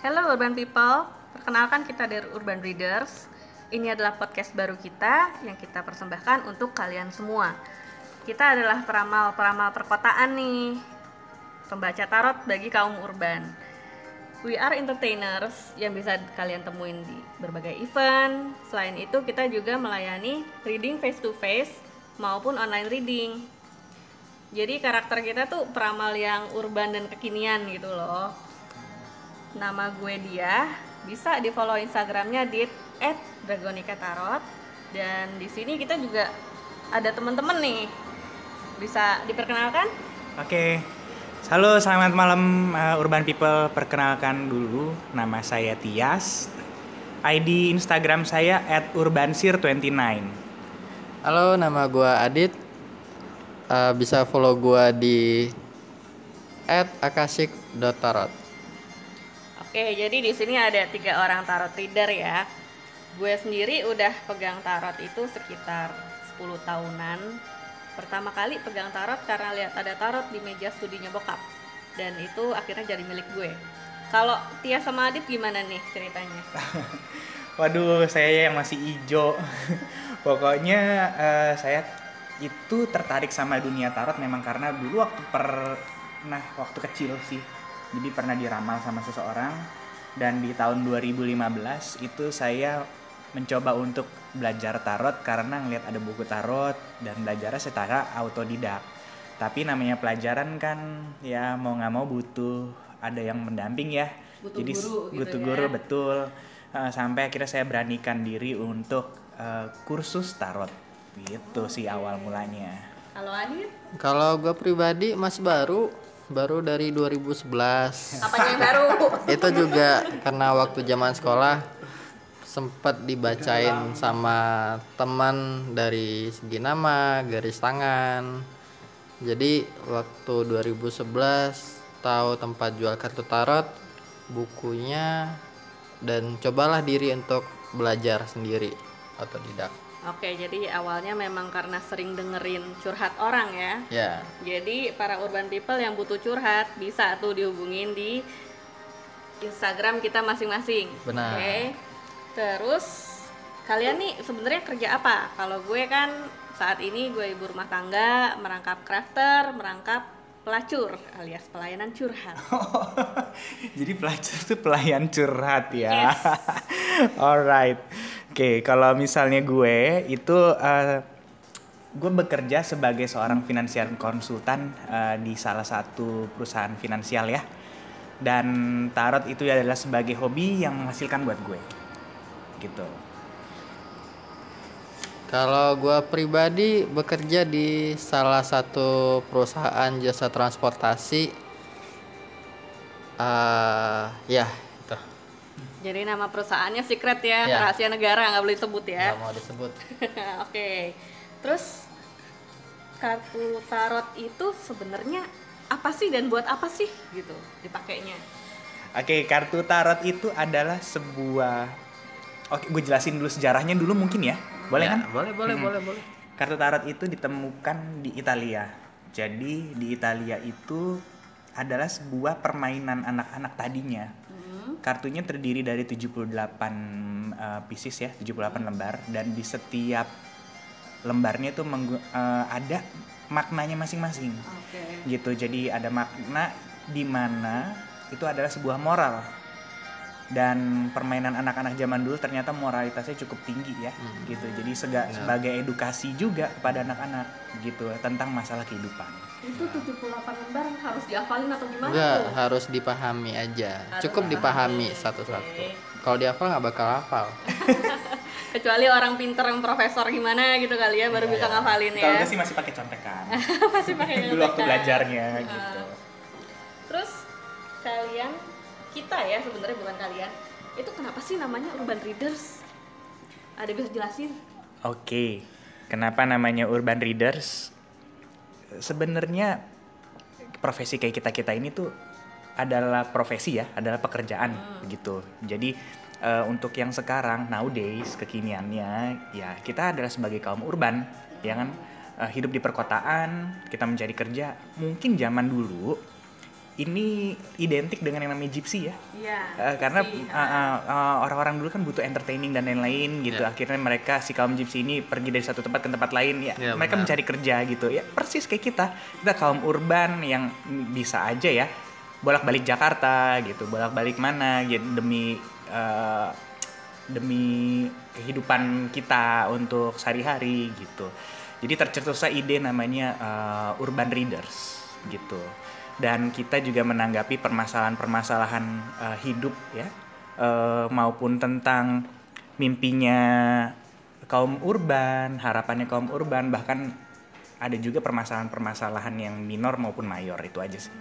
Hello Urban People, perkenalkan kita dari Urban Readers. Ini adalah podcast baru kita yang kita persembahkan untuk kalian semua. Kita adalah peramal-peramal perkotaan nih, pembaca tarot bagi kaum urban. We are entertainers yang bisa kalian temuin di berbagai event. Selain itu, kita juga melayani reading face to face maupun online reading. Jadi karakter kita tuh peramal yang urban dan kekinian gitu loh. Nama gue dia, bisa di follow Instagramnya di @dragonika_tarot dan di sini kita juga ada teman-teman nih. Bisa diperkenalkan? Oke, halo selamat malam uh, Urban People. Perkenalkan dulu, nama saya Tias. ID Instagram saya @urbansir29. Halo, nama gua Adit. Uh, bisa follow gua di @akasik.tarot. Oke, jadi di sini ada tiga orang tarot reader ya. Gue sendiri udah pegang tarot itu sekitar 10 tahunan. Pertama kali pegang tarot karena lihat ada tarot di meja studinya bokap. Dan itu akhirnya jadi milik gue. Kalau Tia sama Adit gimana nih ceritanya? Waduh, saya yang masih ijo. Pokoknya uh, saya itu tertarik sama dunia tarot memang karena dulu waktu pernah waktu kecil sih. Jadi pernah diramal sama seseorang dan di tahun 2015 itu saya mencoba untuk belajar tarot karena ngelihat ada buku tarot dan belajarnya secara autodidak. Tapi namanya pelajaran kan ya mau nggak mau butuh ada yang mendamping ya. Butuh Jadi guru gitu butuh ya. guru betul. Uh, sampai akhirnya saya beranikan diri untuk uh, kursus tarot. Gitu sih awal mulanya. Kalau Adit, Kalau gua pribadi masih baru, baru dari 2011. apanya yang baru? Itu juga karena waktu zaman sekolah sempat dibacain sama teman dari segi nama, garis tangan. Jadi waktu 2011 tahu tempat jual kartu tarot, bukunya dan cobalah diri untuk belajar sendiri otodidak. Oke, jadi awalnya memang karena sering dengerin curhat orang ya. Ya, Jadi para urban people yang butuh curhat bisa tuh dihubungin di Instagram kita masing-masing. Benar. Oke. Terus kalian nih sebenarnya kerja apa? Kalau gue kan saat ini gue ibu rumah tangga, merangkap crafter, merangkap pelacur alias pelayanan curhat. Jadi pelajar itu pelayan curhat ya. Yes. Alright. Oke, kalau misalnya gue itu eh, gue bekerja sebagai seorang finansial konsultan eh, di salah satu perusahaan finansial ya. Dan tarot itu adalah sebagai hobi yang menghasilkan buat gue. Gitu. Kalau gua pribadi bekerja di salah satu perusahaan jasa transportasi. eh ya. Jadi nama perusahaannya secret ya, Ya. rahasia negara nggak boleh disebut ya. Nggak mau disebut. Oke. Terus kartu tarot itu sebenarnya apa sih dan buat apa sih gitu dipakainya? Oke, kartu tarot itu adalah sebuah Oke, gue jelasin dulu sejarahnya dulu mungkin ya. Boleh Ya, kan? Boleh, boleh, Hmm. boleh, boleh. Kartu tarot itu ditemukan di Italia. Jadi di Italia itu adalah sebuah permainan anak-anak tadinya. Kartunya terdiri dari 78 uh, pieces ya, 78 lembar dan di setiap lembarnya itu uh, ada maknanya masing-masing. Oke. Gitu. Jadi ada makna di mana itu adalah sebuah moral. Dan permainan anak-anak zaman dulu ternyata moralitasnya cukup tinggi ya, gitu. Jadi sega- sebagai edukasi juga kepada anak-anak gitu tentang masalah kehidupan. Itu 78 lembar harus dihafalin atau gimana Enggak, tuh? harus dipahami aja. Harus Cukup dipahami dipahami. satu-satu. Oke. Kalau dihafal nggak bakal hafal. Kecuali orang pinter yang profesor gimana gitu kali ya baru bisa ngafalin Kalau ya. gue sih masih pakai contekan. Masih pakai dulu waktu belajarnya gitu. Terus kalian kita ya sebenarnya bukan kalian. Itu kenapa sih namanya Urban Readers? Ada bisa jelasin? Oke, kenapa namanya Urban Readers? Sebenarnya profesi kayak kita kita ini tuh adalah profesi ya, adalah pekerjaan gitu. Jadi eh, untuk yang sekarang nowadays kekiniannya ya kita adalah sebagai kaum urban, ya kan Eh, hidup di perkotaan, kita mencari kerja. Mungkin zaman dulu ini identik dengan yang namanya gypsy ya. Iya. Eh, karena si, uh, uh, uh, orang-orang dulu kan butuh entertaining dan lain-lain gitu. Ya. Akhirnya mereka si kaum gypsy ini pergi dari satu tempat ke tempat lain ya. Ya, mereka benar. mencari kerja gitu. Ya persis kayak kita. Kita kaum urban yang bisa aja ya bolak-balik Jakarta gitu, bolak-balik mana gitu demi uh, demi kehidupan kita untuk sehari-hari gitu. Jadi tercetuslah ide namanya uh, urban readers gitu. Dan kita juga menanggapi permasalahan-permasalahan uh, hidup ya uh, maupun tentang mimpinya kaum urban, harapannya kaum urban bahkan ada juga permasalahan-permasalahan yang minor maupun mayor itu aja sih.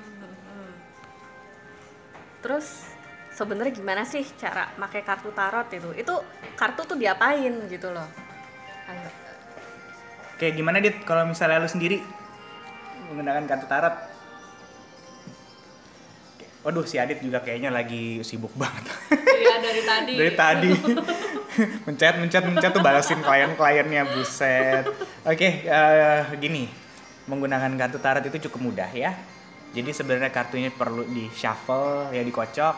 Terus sebenarnya gimana sih cara pakai kartu tarot itu? Itu kartu tuh diapain gitu loh? Ayo. Kayak gimana dit kalau misalnya lu sendiri menggunakan kartu tarot? Waduh si Adit juga kayaknya lagi sibuk banget. Iya dari tadi. Dari tadi mencet mencet mencet tuh balasin klien-kliennya buset. Oke eh, gini menggunakan kartu tarot itu cukup mudah ya. Jadi sebenarnya kartunya perlu di shuffle ya dikocok.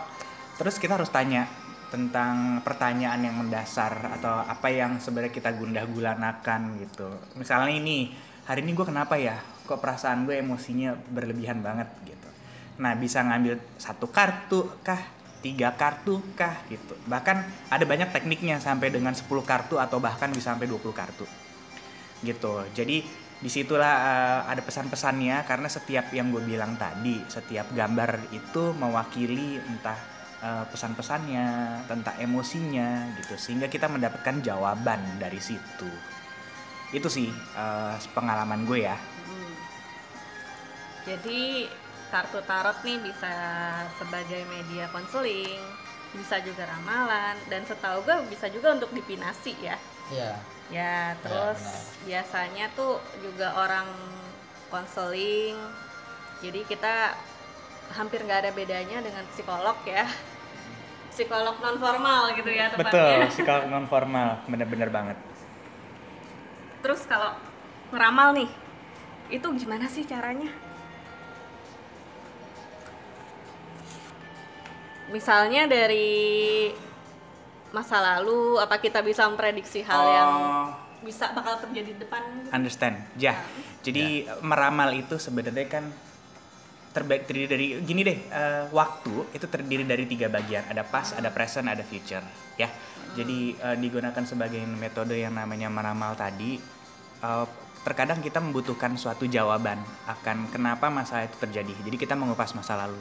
Terus kita harus tanya tentang pertanyaan yang mendasar atau apa yang sebenarnya kita gundah gulanakan gitu. Misalnya ini hari ini gue kenapa ya? Kok perasaan gue emosinya berlebihan banget gitu. Nah bisa ngambil satu kartu kah, tiga kartu kah gitu. Bahkan ada banyak tekniknya sampai dengan 10 kartu atau bahkan bisa sampai 20 kartu gitu. Jadi di situlah eh, ada pesan-pesannya karena setiap yang gue bilang tadi, setiap gambar itu mewakili entah eh, pesan-pesannya tentang emosinya gitu, sehingga kita mendapatkan jawaban dari situ. Itu sih eh, pengalaman gue ya. Hmm. Jadi kartu tarot nih bisa sebagai media konseling, bisa juga ramalan, dan setahu gue bisa juga untuk dipinasi ya. Iya. Ya, terus benar. biasanya tuh juga orang konseling. Jadi kita hampir nggak ada bedanya dengan psikolog ya. Psikolog non formal gitu ya Betul, tepatnya. psikolog non formal, bener-bener banget. Terus kalau ngeramal nih, itu gimana sih caranya? Misalnya dari masa lalu, apa kita bisa memprediksi hal yang Oh. bisa bakal terjadi di depan? gitu? Understand. Ya. Jadi meramal itu sebenarnya kan terbaik terdiri dari gini deh eh, waktu itu terdiri dari tiga bagian ada past ada present ada future ya jadi eh, digunakan sebagai metode yang namanya meramal tadi eh, terkadang kita membutuhkan suatu jawaban akan kenapa masalah itu terjadi jadi kita mengupas masa lalu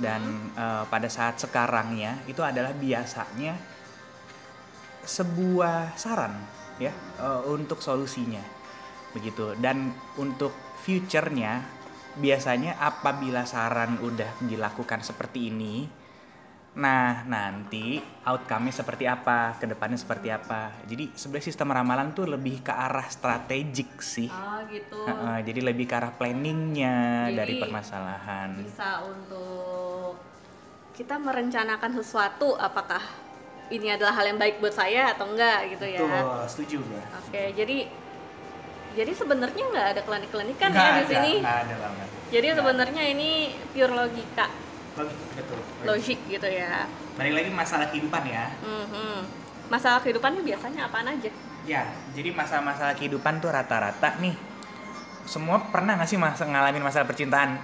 dan eh, pada saat sekarangnya itu adalah biasanya sebuah saran ya eh, untuk solusinya. Begitu. Dan untuk future-nya biasanya apabila saran udah dilakukan seperti ini nah nanti outcome-nya seperti apa? Ke depannya seperti apa? Jadi sebenarnya sistem ramalan tuh lebih ke arah strategik sih. Oh gitu. Heeh, jadi lebih ke arah planningnya Jadi, dari permasalahan. Bisa untuk kita merencanakan sesuatu, apakah ini adalah hal yang baik buat saya atau enggak gitu ya? setuju gue Oke, jadi jadi sebenarnya nggak ada klinik-klinikan ya di sini. nggak ada banget Jadi sebenarnya ini pure logika, betul logik gitu ya. balik lagi masalah kehidupan ya Mhm. Masalah kehidupan ini biasanya apaan aja? Ya, jadi masalah-masalah kehidupan tuh rata-rata nih. Semua pernah gak sih masa ngalamin masalah percintaan?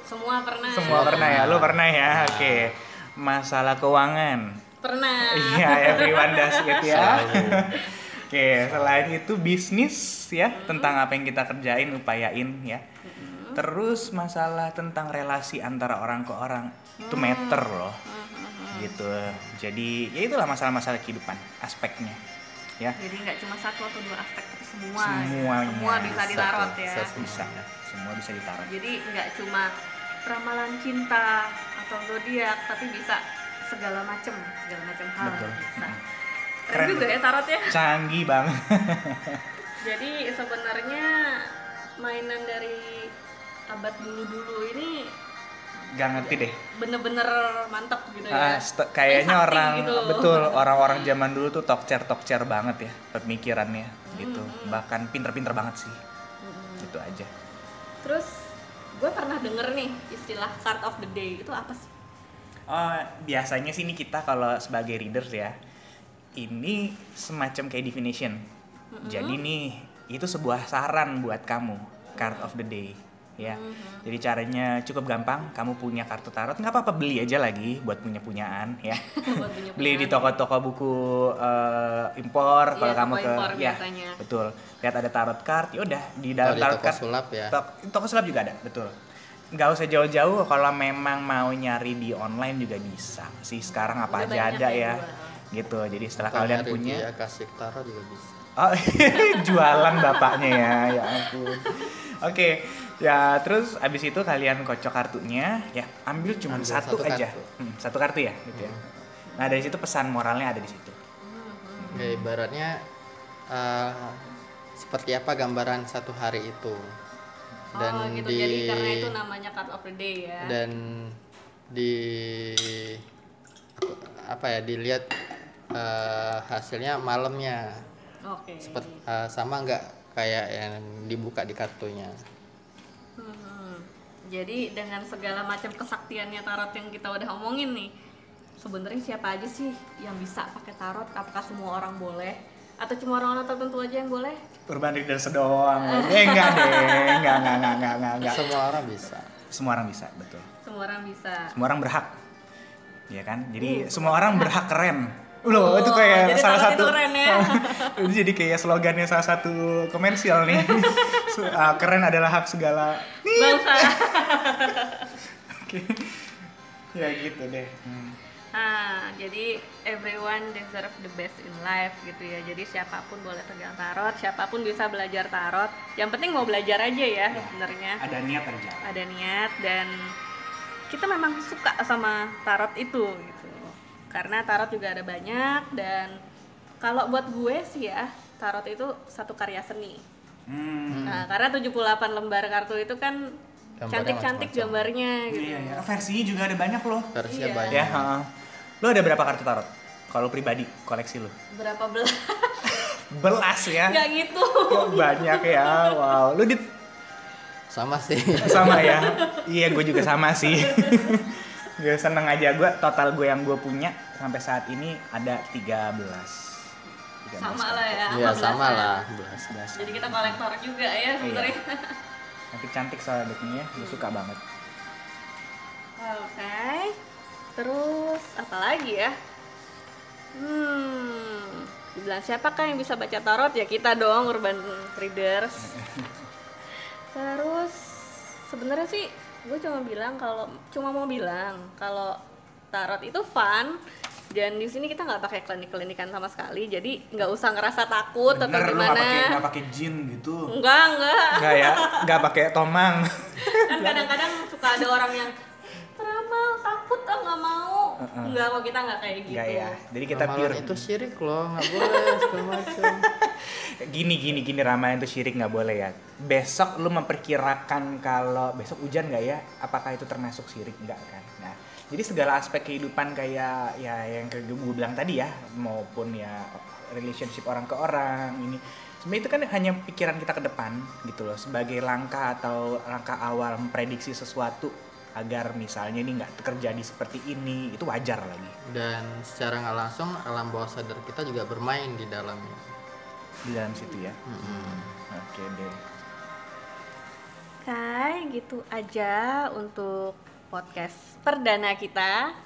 Semua pernah. Semua pernah ya, lu pernah ya? Oke. Masalah keuangan. Pernah. Iya, everyone does it ya. Oke, selain itu bisnis ya, tentang apa yang kita kerjain, upayain ya. Terus masalah tentang relasi antara orang ke orang itu meter loh. Gitu. Jadi, ya itulah masalah-masalah kehidupan aspeknya. Ya. Jadi nggak cuma satu atau dua aspek, tapi semua. ya. Semuanya. Semua bisa ditarot ya. Bisa semua bisa ditaruh. Jadi nggak cuma ramalan cinta atau zodiak, tapi bisa segala macem, segala macam hal. Betul. Bisa. Keren, Keren juga ya tarot ya. Canggih banget. Jadi sebenarnya mainan dari abad dulu-dulu ini Gak ngerti deh. bener-bener mantep gitu Ah, ya. kayaknya sakti orang gitu. betul orang-orang zaman dulu tuh tokcer tokcer banget ya pemikirannya gitu. Hmm. Bahkan pinter-pinter banget sih. Mm-mm. Itu aja. Terus gue pernah denger nih istilah card of the day itu apa sih? Oh, biasanya sih ini kita kalau sebagai readers ya, ini semacam kayak definition. Jadi nih, itu sebuah saran buat kamu, card of the day. Ya, jadi caranya cukup gampang. Kamu punya kartu tarot, nggak apa-apa beli aja lagi buat punya punyaan ya. Buat punya beli di toko-toko buku eh, impor. Kalau Iya, kamu toko ke, impor ya biasanya. betul. Lihat ada tarot card, ya udah di dalam tarot toko card. sulap ya. Tok- toko sulap juga ada, betul. Nggak usah jauh-jauh, kalau memang mau nyari di online juga bisa sih. Sekarang apa Udah aja ada ya. jual. Gitu. Jadi setelah Atau kalian nyari punya dia kasih tarot juga bisa. Oh, jualan bapaknya ya, ya ampun. Oke, ya terus abis itu kalian kocok kartunya, ya ambil cuma Ambil satu, satu aja, kartu. Hmm, satu kartu ya, gitu ya. Nah dari situ pesan moralnya ada di situ. Ya, ibaratnya eh, seperti apa gambaran satu hari itu. Dan oh gitu, di jadi karena itu namanya card of the day ya. dan di apa ya dilihat eh, hasilnya malamnya Oke. seperti eh, sama nggak kayak yang dibuka di kartunya. Jadi dengan segala macam kesaktiannya tarot yang kita udah omongin nih, sebenarnya siapa aja sih yang bisa pakai tarot? Apakah semua orang boleh? Atau cuma orang-orang tertentu aja yang boleh? Urban Readers doang. eh enggak deh, enggak, enggak, enggak, enggak, enggak, enggak. Semua orang bisa. Semua orang bisa, betul. Semua orang bisa. Semua orang berhak. Iya kan? Jadi semua orang berhak keren. Loh, Oh, itu kayak jadi salah satu itu keren ya. ini jadi kayak slogannya salah satu komersial nih. Ah, keren adalah hak segala Bangsa. Oke. ya gitu deh. Hmm. Nah, jadi everyone deserve the best in life gitu ya. Jadi siapa pun boleh pegang tarot, siapa pun bisa belajar tarot. Yang penting mau belajar aja ya sebenarnya. Ada niat aja. ada niat dan kita memang suka sama tarot itu gitu karena tarot juga ada banyak dan kalau buat gue sih ya tarot itu satu karya seni Hmm. nah karena 78 lembar kartu itu kan cantik-cantik gambarnya gitu Iya, iya. Versinya juga ada banyak loh. Versinya Iya. banyak. Ya, heeh. Lo ada berapa kartu tarot? Kalau pribadi koleksi lo? berapa belas Belas ya. nggak gitu banyak ya. Wow. Lu di Sama sih. sama ya. iya, gue juga sama sih. gue seneng aja gue total gue yang gue punya sampai saat ini ada 13. 13 sama kartu. lah ya Iya, sama 15-an. lah. 11. jadi kita kolektor juga ya sebenarnya Cantik-cantik soalnya decknya, gue suka banget. Oke. Terus apa lagi ya? Hmm, dibilang siapakah yang bisa baca tarot ya kita dong urban readers. Terus sebenarnya sih gue cuma bilang kalau cuma mau bilang kalau tarot itu fun dan di sini kita nggak pakai klinik-klinikan sama sekali jadi nggak usah ngerasa takut atau Bener, lu gimana nggak pakai nggak pakai jin gitu. enggak enggak Enggak ya, enggak pakai tomang. kan kadang-kadang suka ada orang yang peramal takut ah nggak mau enggak kok kita nggak kayak gitu Enggak ya. Jadi kita Ramalan pure. itu syirik loh, nggak boleh segala macam. Gini gini gini ramalan itu syirik nggak boleh ya. Besok lu memperkirakan kalau besok hujan nggak ya? Apakah itu termasuk syirik enggak kan? Nah, jadi segala aspek kehidupan kayak ya yang kayak gue bilang tadi ya, maupun ya relationship orang ke orang ini. Sebenarnya itu kan hanya pikiran kita ke depan gitu loh sebagai langkah atau langkah awal memprediksi sesuatu agar misalnya ini nggak terjadi seperti ini itu wajar lagi. Dan secara nggak langsung alam bawah sadar kita juga bermain di dalamnya. di dalam situ ya? Oke deh. Oke, gitu aja untuk podcast perdana kita.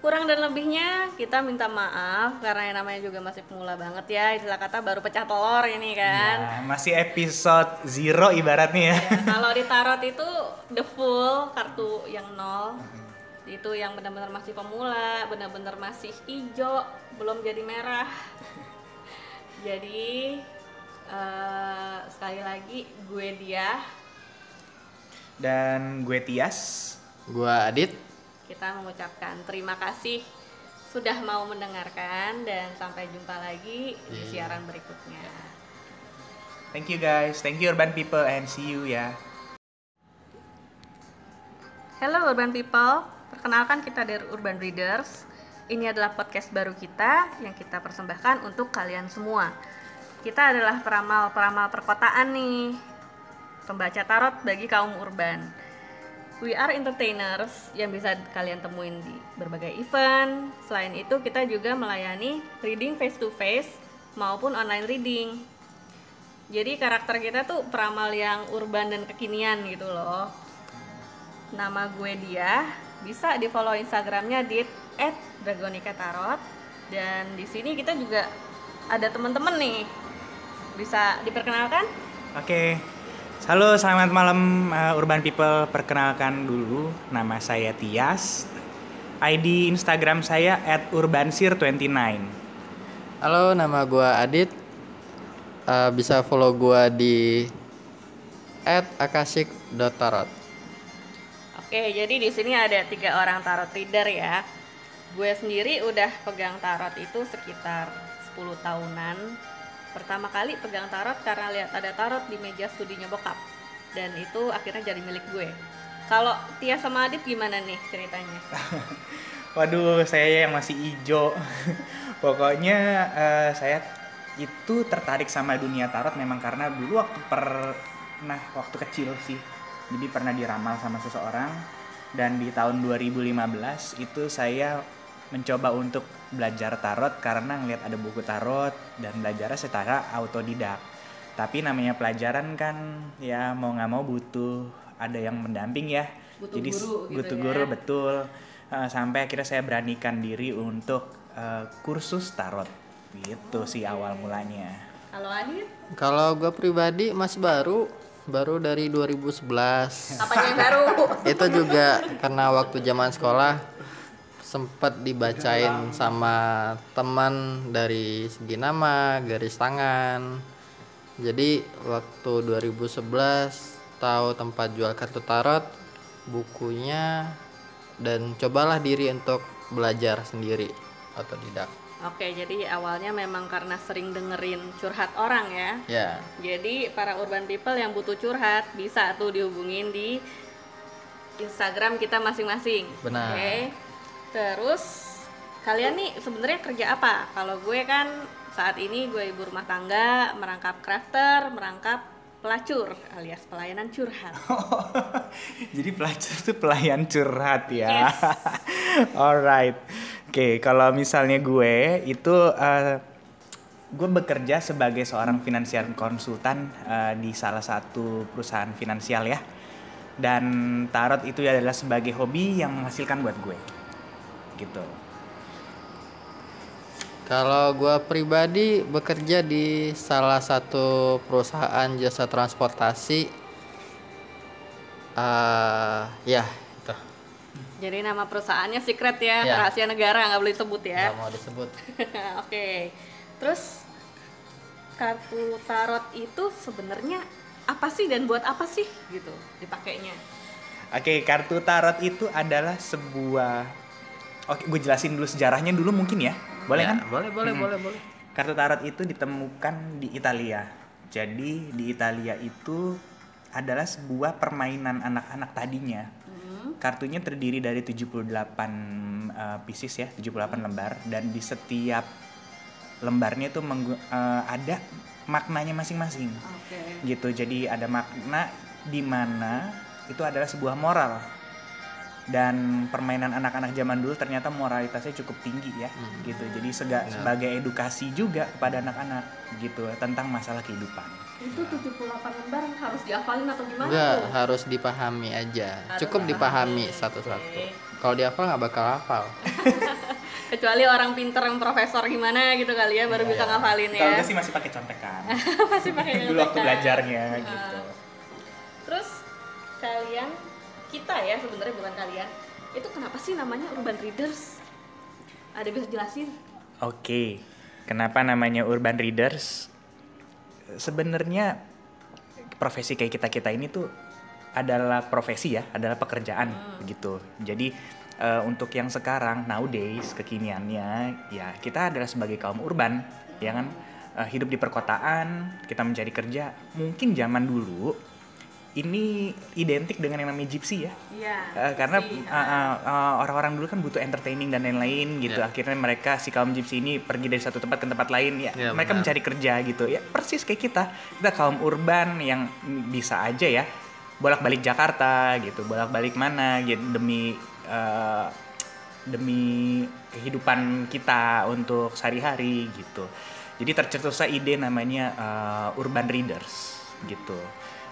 Kurang dan lebihnya kita minta maaf karena yang namanya juga masih pemula banget ya. Istilah kata baru pecah telur ini kan. Ya, masih episode zero ibaratnya ya. Ya, kalau di tarot itu the full kartu yang nol itu yang benar-benar masih pemula, benar-benar masih hijau, belum jadi merah. Jadi eh, sekali lagi gue dia Dan gue Tias. Gua Adit, kita mengucapkan terima kasih sudah mau mendengarkan dan sampai jumpa lagi di Iya. siaran berikutnya. Thank you guys. Thank you urban people and see you ya. Hello Urban People, perkenalkan kita dari Urban Readers. Ini adalah podcast baru kita yang kita persembahkan untuk kalian semua. Kita adalah peramal-peramal perkotaan nih. Pembaca tarot bagi kaum urban. We are entertainers yang bisa kalian temuin di berbagai event. Selain itu, kita juga melayani reading face to face maupun online reading. Jadi karakter kita tuh peramal yang urban dan kekinian gitu loh. Nama gue dia, bisa di follow Instagramnya di @dragonika_tarot dan di sini kita juga ada teman-teman nih. Bisa diperkenalkan? Oke. Halo, selamat malam uh, Urban People. Perkenalkan dulu, nama saya Tias. ID Instagram saya @urbansir29. Halo, nama gua Adit. Uh, bisa follow gua di @akasik.tarot. Oke, jadi di sini ada tiga orang tarot reader ya. Gue sendiri udah pegang tarot itu sekitar 10 tahunan. Pertama kali pegang tarot karena lihat ada tarot di meja studinya bokap. Dan itu akhirnya jadi milik gue. Kalau Tia sama Adit gimana nih ceritanya? Waduh, saya yang masih ijo. Pokoknya eh, saya itu tertarik sama dunia tarot memang karena dulu waktu per nah waktu kecil sih. Jadi pernah diramal sama seseorang dan di tahun 2015 itu saya mencoba untuk belajar tarot karena ngelihat ada buku tarot dan belajarnya secara autodidak. Tapi namanya pelajaran kan ya mau nggak mau butuh ada yang mendamping ya. Butuh Jadi guru gitu butuh ya. guru betul. Uh, sampai akhirnya saya beranikan diri untuk uh, kursus tarot. Gitu sih awal mulanya. Kalau Adit, Kalau gua pribadi masih baru, baru dari 2011. apanya yang baru? Itu juga karena waktu zaman sekolah sempat dibacain sama teman dari segi nama, garis tangan. Jadi waktu 2011 tahu tempat jual kartu tarot, bukunya dan cobalah diri untuk belajar sendiri otodidak. Oke, jadi awalnya memang karena sering dengerin curhat orang ya. Ya, Jadi para urban people yang butuh curhat bisa tuh dihubungin di Instagram kita masing-masing. Benar. Oke. Terus kalian nih sebenarnya kerja apa? Kalau gue kan saat ini gue ibu rumah tangga, merangkap crafter, merangkap pelacur alias pelayanan curhat. Jadi pelajar itu pelayan curhat ya. Yes. Alright. Oke, kalau misalnya gue itu eh, gue bekerja sebagai seorang finansial konsultan eh, di salah satu perusahaan finansial ya. Dan tarot itu adalah sebagai hobi yang menghasilkan buat gue. Gitu. Kalau gua pribadi bekerja di salah satu perusahaan jasa transportasi. eh ya, itu. Jadi nama perusahaannya secret ya, Ya. rahasia negara nggak boleh disebut ya. Nggak mau disebut. Oke. Terus kartu tarot itu sebenarnya apa sih dan buat apa sih gitu dipakainya? Oke, kartu tarot itu adalah sebuah Oke, gue jelasin dulu sejarahnya dulu mungkin ya. Boleh Ya, kan? Boleh, boleh, Hmm. boleh, boleh. Kartu tarot itu ditemukan di Italia. Jadi di Italia itu adalah sebuah permainan anak-anak tadinya. Kartunya terdiri dari 78 uh, pieces ya, 78 lembar dan di setiap lembarnya itu uh, ada maknanya masing-masing. Oke. Gitu. Jadi ada makna di mana itu adalah sebuah moral. Dan permainan anak-anak zaman dulu ternyata moralitasnya cukup tinggi ya, gitu. Jadi sega- sebagai edukasi juga kepada anak-anak gitu tentang masalah kehidupan. Itu 78 lembar harus dihafalin atau gimana Enggak, tuh? harus dipahami aja. Harus Cukup dipahami dipahami. satu-satu. Kalau dihafal nggak bakal hafal. Kecuali orang pinter yang profesor gimana gitu kali ya baru bisa ngafalin Kalau ya. gue sih masih pakai contekan. Masih pakai dulu waktu belajarnya gitu. Terus kalian kita ya sebenarnya bukan kalian. Itu kenapa sih namanya urban readers? Ada bisa jelasin? Oke, kenapa namanya Urban Readers? Sebenarnya profesi kayak kita kita ini tuh adalah profesi ya, adalah pekerjaan gitu. Jadi eh, untuk yang sekarang nowadays kekiniannya ya kita adalah sebagai kaum urban, ya kan Eh, hidup di perkotaan, kita mencari kerja. Mungkin zaman dulu ini identik dengan yang namanya gypsy ya. Iya. Eh, karena si, uh, uh, uh, orang-orang dulu kan butuh entertaining dan lain-lain gitu. Ya. Akhirnya mereka si kaum gypsy ini pergi dari satu tempat ke tempat lain ya. Ya, mereka benar. mencari kerja gitu. Ya persis kayak kita. Kita kaum urban yang bisa aja ya bolak-balik Jakarta gitu, bolak-balik mana gitu demi eh, demi kehidupan kita untuk sehari-hari gitu. Jadi tercetuslah ide namanya eh, urban readers gitu.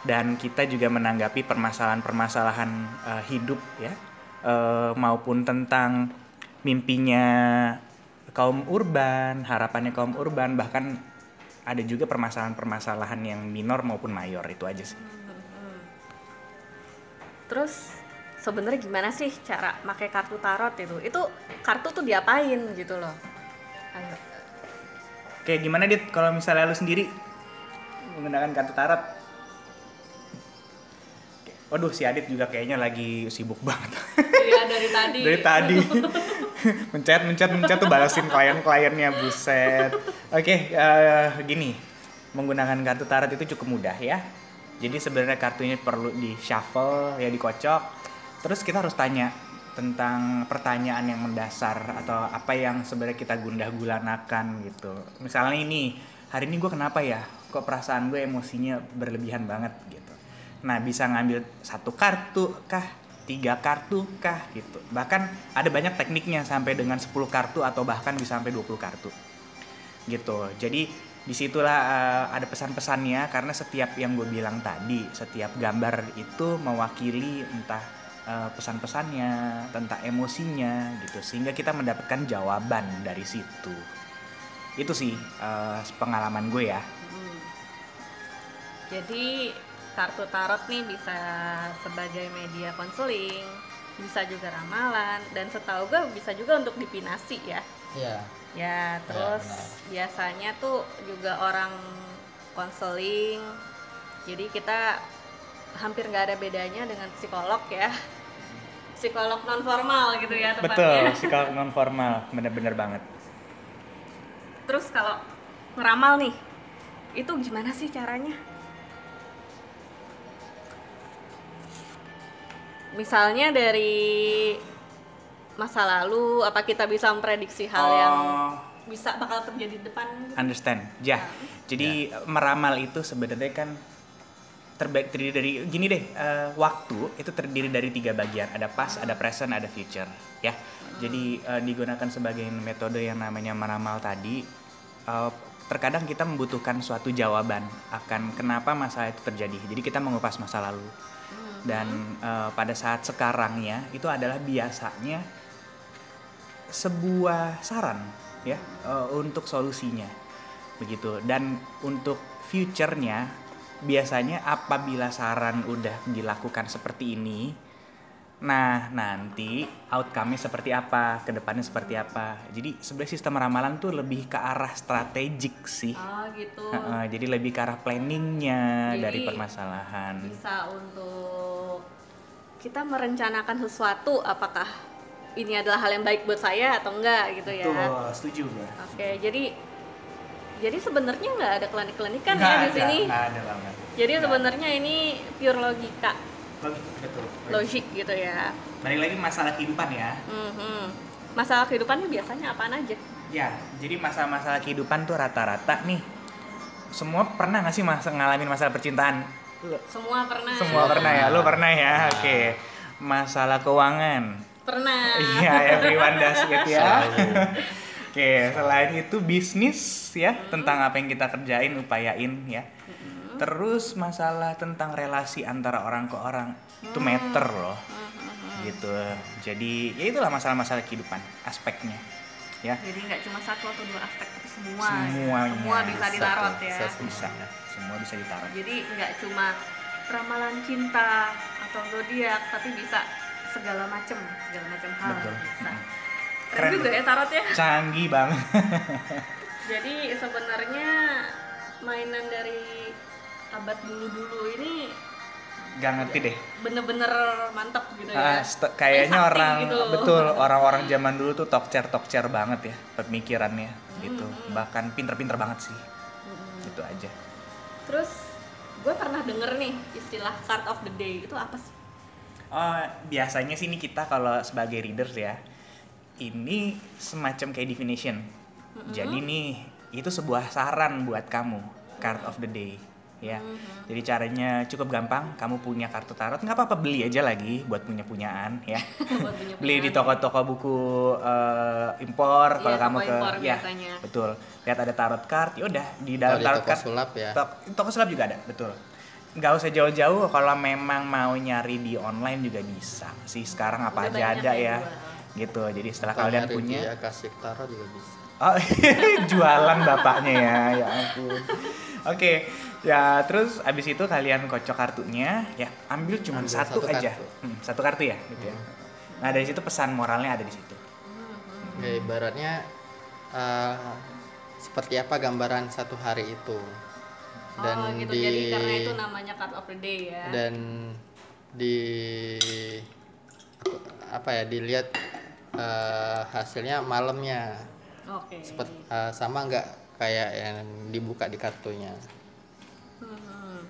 Dan kita juga menanggapi permasalahan-permasalahan eh, hidup ya eh, maupun tentang mimpinya kaum urban, harapannya kaum urban bahkan ada juga permasalahan-permasalahan yang minor maupun mayor itu aja sih. Terus sebenarnya gimana sih cara pakai kartu tarot itu? Itu kartu tuh diapain gitu loh? Ayo. Kayak gimana dit kalau misalnya lu sendiri menggunakan kartu tarot? Waduh si Adit juga kayaknya lagi sibuk banget. Iya dari tadi. Dari tadi mencet mencet mencet tuh balasin klien-kliennya buset. Oke eh, gini menggunakan kartu tarot itu cukup mudah ya. Jadi sebenarnya kartunya perlu di shuffle ya dikocok. Terus kita harus tanya tentang pertanyaan yang mendasar atau apa yang sebenarnya kita gundah gulanakan gitu. Misalnya ini hari ini gue kenapa ya? Kok perasaan gue emosinya berlebihan banget gitu. Nah bisa ngambil satu kartu kah, tiga kartu kah gitu. Bahkan ada banyak tekniknya sampai dengan 10 kartu atau bahkan bisa sampai 20 kartu gitu. Jadi di situlah eh, ada pesan-pesannya karena setiap yang gue bilang tadi, setiap gambar itu mewakili entah eh, pesan-pesannya tentang emosinya gitu, sehingga kita mendapatkan jawaban dari situ. Itu sih eh, pengalaman gue ya. Jadi kartu tarot nih bisa sebagai media konseling, bisa juga ramalan, dan setahu gue bisa juga untuk dipinasi ya. Iya. Ya, terus benar. biasanya tuh juga orang konseling. Jadi kita hampir nggak ada bedanya dengan psikolog ya. Psikolog non formal gitu ya Betul, tepatnya. psikolog non formal, bener-bener banget. Terus kalau ngeramal nih, itu gimana sih caranya? Misalnya dari masa lalu, apa kita bisa memprediksi hal yang Oh. bisa bakal terjadi di depan? gitu? Understand. Ya. Jadi meramal itu sebenarnya kan terbaik terdiri dari gini deh eh, waktu itu terdiri dari tiga bagian ada past ada present ada future ya jadi eh, digunakan sebagai metode yang namanya meramal tadi eh, terkadang kita membutuhkan suatu jawaban akan kenapa masalah itu terjadi jadi kita mengupas masa lalu dan eh, pada saat sekarangnya itu adalah biasanya sebuah saran ya eh, untuk solusinya. Begitu. Dan untuk future-nya biasanya apabila saran udah dilakukan seperti ini nah nanti outcome-nya seperti apa ke depannya seperti apa. Jadi sebenarnya sistem ramalan tuh lebih ke arah strategik sih. Oh gitu. Heeh, jadi lebih ke arah planningnya Jadi, dari permasalahan. Bisa untuk kita merencanakan sesuatu apakah ini adalah hal yang baik buat saya atau enggak gitu ya. setuju gue Oke, jadi jadi sebenarnya nggak ada klinik-klinikan Nggak ya di sini. nggak ada banget Jadi Nggak sebenarnya ini pure logika, Logik, betul logik gitu ya. balik lagi masalah kehidupan ya Mhm. Masalah kehidupan biasanya apaan aja? Ya, jadi masalah-masalah kehidupan tuh rata-rata nih. Semua pernah gak sih masa ngalamin masalah percintaan? Lu- Semua pernah. Semua pernah ya, lu pernah ya? Oke. Masalah keuangan. Pernah. Iya, everyone does it ya. Oke, selain itu bisnis ya, tentang apa yang kita kerjain, upayain ya. Terus masalah tentang relasi antara orang ke orang itu meter loh. Gitu. Jadi, ya itulah masalah-masalah kehidupan, aspeknya. Ya. Jadi nggak cuma satu atau dua aspek, semua. ya. Semuanya. Semua bisa ditarot Satu, ya. satu. bisa semua bisa ditaruh Jadi nggak cuma ramalan cinta atau zodiak, tapi bisa segala macam, segala macam hal. Betul. Bisa. Mm. Keren, Keren. juga ya tarot ya. canggih banget Jadi sebenarnya mainan dari abad dulu-dulu ini gak ngerti deh bener-bener mantep gitu Ah, ya. st- kayaknya orang gitu. betul orang-orang zaman dulu tuh tokcer tokcer banget ya pemikirannya gitu bahkan pinter-pinter banget sih Mm-mm. itu aja Terus gue pernah denger nih istilah card of the day itu apa sih Oh, biasanya sih ini kita kalau sebagai readers ya, ini semacam kayak definition. Jadi nih, itu sebuah saran buat kamu, card of the day. Ya, jadi caranya cukup gampang. Kamu punya kartu tarot, nggak apa-apa beli aja lagi buat punya punyaan ya. Buat punya beli di toko-toko buku eh, impor. Kalau Iya, kamu toko ke, impor ya biasanya. betul. Lihat ada tarot card, ya udah di dalam tarot toko card. sulap ya. Tok- toko sulap juga ada, betul. Nggak usah jauh-jauh, kalau memang mau nyari di online juga bisa sih. Sekarang apa Udah aja ada yang ya. jual. Gitu. Jadi setelah kalian punya di Akashic Tarot juga bisa. Oh, jualan bapaknya ya, ya ampun. Oke, ya terus abis itu kalian kocok kartunya, ya ambil cuma Ambil satu, satu aja, kartu. Hmm, satu kartu ya, gitu ya. Nah dari situ pesan moralnya ada di situ. Ya, ibaratnya eh, seperti apa gambaran satu hari itu. Dan oh gitu di jadi karena itu namanya card of the day ya dan di apa ya dilihat eh, hasilnya malamnya oke Sepet, eh, sama nggak kayak yang dibuka di kartunya. Hmm,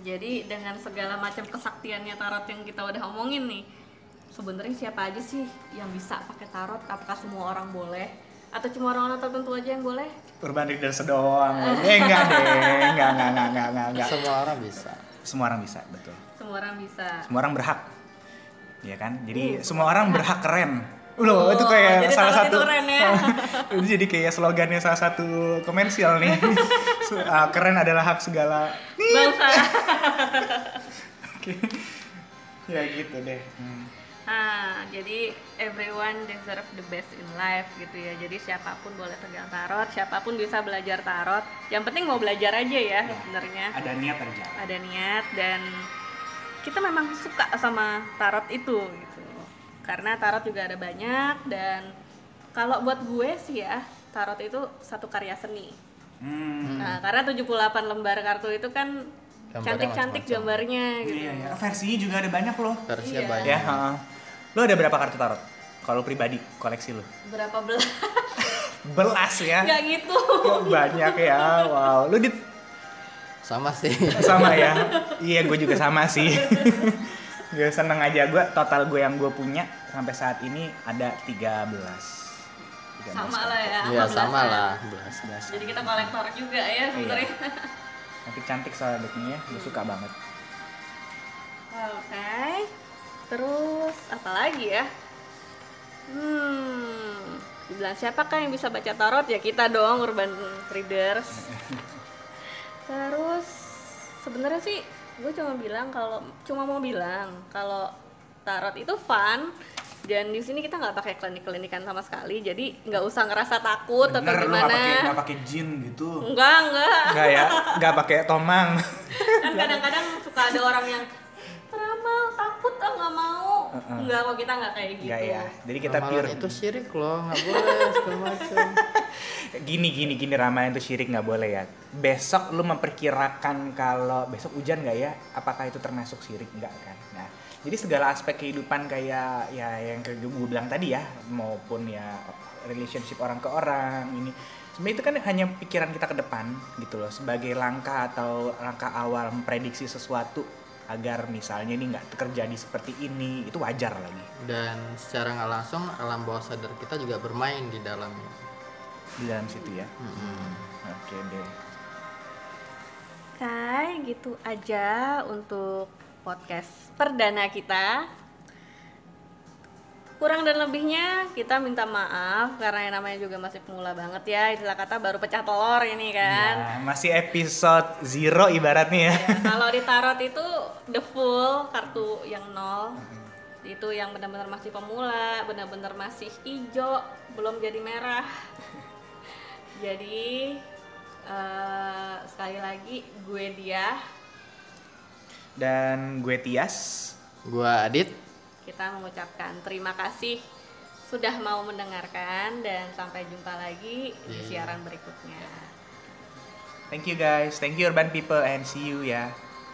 Jadi dengan segala macam kesaktiannya tarot yang kita udah omongin nih, sebenarnya siapa aja sih yang bisa pakai tarot? Apakah semua orang boleh? Atau cuma orang-orang tertentu aja yang boleh? Urban Readers doang. eh enggak deh, enggak, enggak, enggak, enggak, enggak, enggak. Semua orang bisa. Semua orang bisa, betul. Semua orang bisa. Semua orang berhak. Ya kan? Jadi semua orang berhak keren. Loh, Oh, itu kayak jadi salah satu itu keren ya. Jadi kayak slogannya salah satu komersial nih. Ah, keren adalah hak segala Bangsa. Oke. ya gitu deh. Hmm. Nah, jadi everyone deserve the best in life gitu ya. Jadi siapa pun boleh pegang tarot, siapa pun bisa belajar tarot. Yang penting mau belajar aja ya, Ya. sebenarnya. Ada niat aja. ada niat dan kita memang suka sama tarot itu gitu karena tarot juga ada banyak dan kalau buat gue sih ya tarot itu satu karya seni Hmm. nah karena 78 lembar kartu itu kan cantik-cantik gambarnya gitu Iya, iya. Versinya juga ada banyak loh. Versinya Iya. banyak. Ya, heeh. Lo ada berapa kartu tarot? Kalau pribadi koleksi lo? berapa belas Belas ya. nggak gitu Banyak ya. Wow. Lu di Sama sih. sama ya. iya, gue juga sama sih. gue seneng aja gue total gue yang gue punya sampai saat ini ada 13. 13 sama lah ya Iya, sama 15-an. lah. 11. jadi kita kolektor juga ya sebenarnya Cantik-cantik soalnya bukunya, gue suka banget. Oke. Terus apa lagi ya? Hmm, dibilang siapakah yang bisa baca tarot ya kita dong urban readers. Terus sebenarnya sih gue cuma bilang kalau cuma mau bilang kalau tarot itu fun dan di sini kita nggak pakai klinik-klinikan sama sekali jadi nggak usah ngerasa takut atau Bener, lu gimana nggak pakai nggak pakai jin gitu. enggak enggak Enggak ya, enggak pakai tomang. kan kadang-kadang suka ada orang yang peramal takut ah nggak mau Heeh. enggak kok kita nggak kayak gitu Enggak ya. Jadi kita Ramalan pure itu syirik loh, nggak boleh segala macam. gini gini gini ramalan itu syirik nggak boleh ya. Besok lu memperkirakan kalau besok hujan nggak ya? Apakah itu termasuk syirik nggak kan? Nah, jadi segala aspek kehidupan kayak ya yang kayak gue bilang tadi ya, maupun ya relationship orang ke orang ini sebenarnya itu kan hanya pikiran kita ke depan gitu loh sebagai langkah atau langkah awal memprediksi sesuatu agar misalnya ini nggak terjadi seperti ini itu wajar lagi Dan secara nggak langsung alam bawah sadar kita juga bermain di dalamnya. di dalam situ ya Mm-mm. oke deh Oke, gitu aja untuk podcast perdana kita. Kurang dan lebihnya kita minta maaf karena yang namanya juga masih pemula banget ya. Istilah kata baru pecah telur ini kan. Ya, masih episode zero ibaratnya ya. Ya, kalau di tarot itu the full kartu yang nol itu yang benar-benar masih pemula, benar-benar masih hijau, belum jadi merah. Jadi eh, sekali lagi gue dia Dan gue Tias. Gua Adit, kita mengucapkan terima kasih sudah mau mendengarkan dan sampai jumpa lagi di Iya. siaran berikutnya. Thank you guys. Thank you urban people and see you ya.